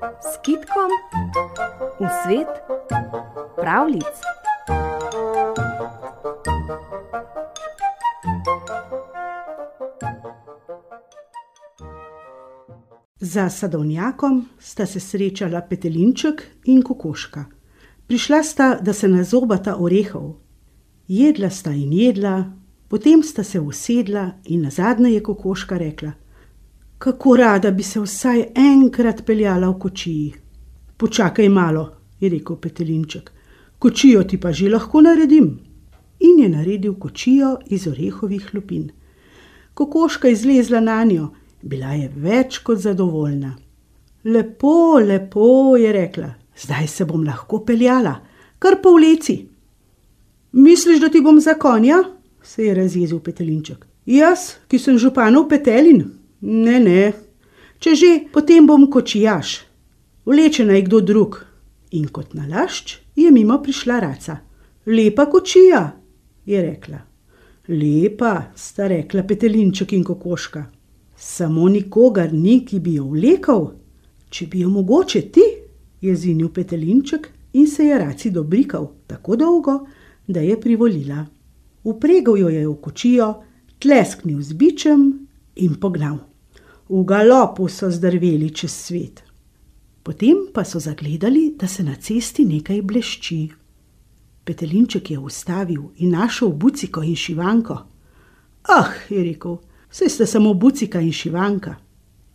s kitkom v svet pravlic. Za sadovnjakom sta se srečala petelinček in kokoška. Prišla sta, da se nazobata orehov. Jedla sta in jedla, potem sta se usedla in na zadnje je kokoška rekla: Kako rada bi se vsaj enkrat peljala v kočiji. Počakaj malo, je rekel petelinček, kočijo ti pa že lahko naredim. In je naredil kočijo iz orehovih lupin. Kokoška je zlezla na njo, bila je več kot zadovoljna. Lepo, lepo, je rekla, zdaj se bom lahko peljala, kar po ulici. Misliš, da ti bom za konja? se je razjezil petelinček. Jaz, ki sem županov petelin? Ne, ne. Če že, potem bom kočijaš. Vleče naj kdo drug. In kot nalašč je mimo prišla raca. Lepa kočija, je rekla. Lepa, sta rekla petelinček in kokoška. Samo nikogar ni, ki bi jo vlekel. Če bi jo mogoče ti, je zinil petelinček in se je raci dobrikal tako dolgo, da je privolila. Upregal jo je v kočijo, tlesknil z bičem in pognal. V galopu so zdrveli čez svet. Potem pa so zagledali, da se na cesti nekaj blešči. Petelinček je ustavil in našel buciko in šivanko. Ah, je rekel, vse sta samo bucika in šivanka.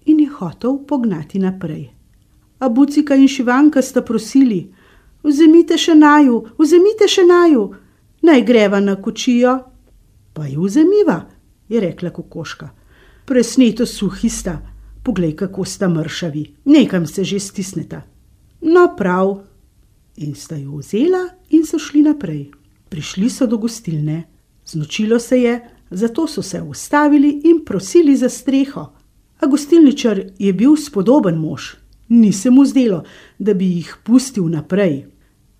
In je hotel pognati naprej. A bucika in šivanka sta prosili: Vzemite še naju, vzemite še naju, naj greva na kočijo. Pa ju vzemiva, je rekla kokoška. Presneto suhi sta, poglej, kako sta mršavi, nekam se že stisneta. No, prav. In sta jo vzela in so šli naprej. Prišli so do gostilne, znočilo se je, zato so se ustavili in prosili za streho. A gostilničar je bil spodoben mož, ni se mu zdelo, da bi jih pustil naprej.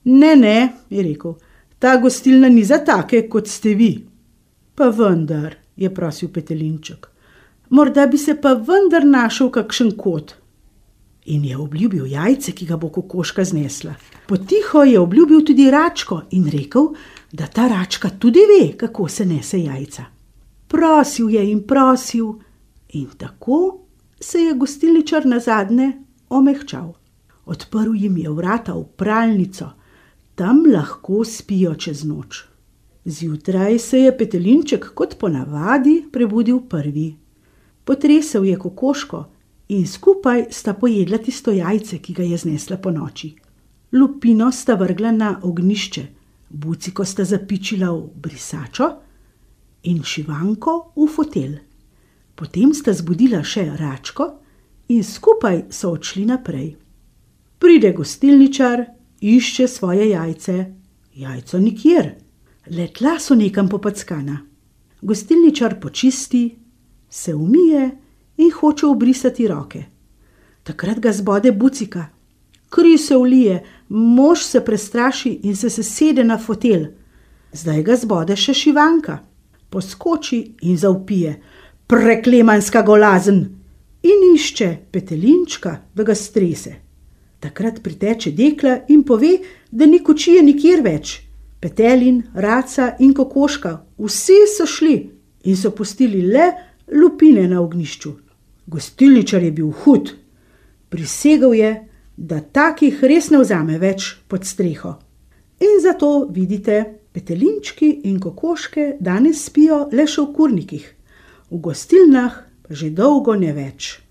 Ne, ne, je rekel, ta gostilna ni za take, kot ste vi. Pa vendar, je prosil petelinček, morda bi se pa vendar našel kakšen kot. In je obljubil jajce, ki ga bo kokoška znesla. Potiho je obljubil tudi račko in rekel, da ta račka tudi ve, kako se nese jajca. Prosil je in prosil, in tako se je gostilničar na zadnje omehčal. Odprl jim je vrata v pralnico, tam lahko spijo čez noč. Zjutraj se je petelinček kot ponavadi prebudil prvi. Potresel je kokoško in skupaj sta pojedla tisto jajce, ki ga je znesla po noči. Lupino sta vrgla na ognišče, buciko sta zapičila v brisačo in šivanko v fotelj. Potem sta zbudila še račko in skupaj so odšli naprej. Pride gostilničar, išče svoje jajce, jajco nikjer, le tla so nekam popackana. Gostilničar počisti, se umije in hoče obrisati roke. Takrat ga zbode bucika, kri se ulije, mož se prestraši in se sesede na fotelj. Zdaj ga zbode še šivanka, poskoči in zaupije: Preklemanska golazen! In išče petelinčka, da ga strese. Takrat priteče dekla in pove, da ni kočije nikjer več. Petelin, raca in kokoška, vsi so šli in so pustili le lupine na ognišču. Gostilničar je bil hud, prisegal je, da takih res ne vzame več pod streho. In zato vidite, petelinčki in kokoške danes spijo le še v kurnikih, v gostilnah pa že dolgo ne več.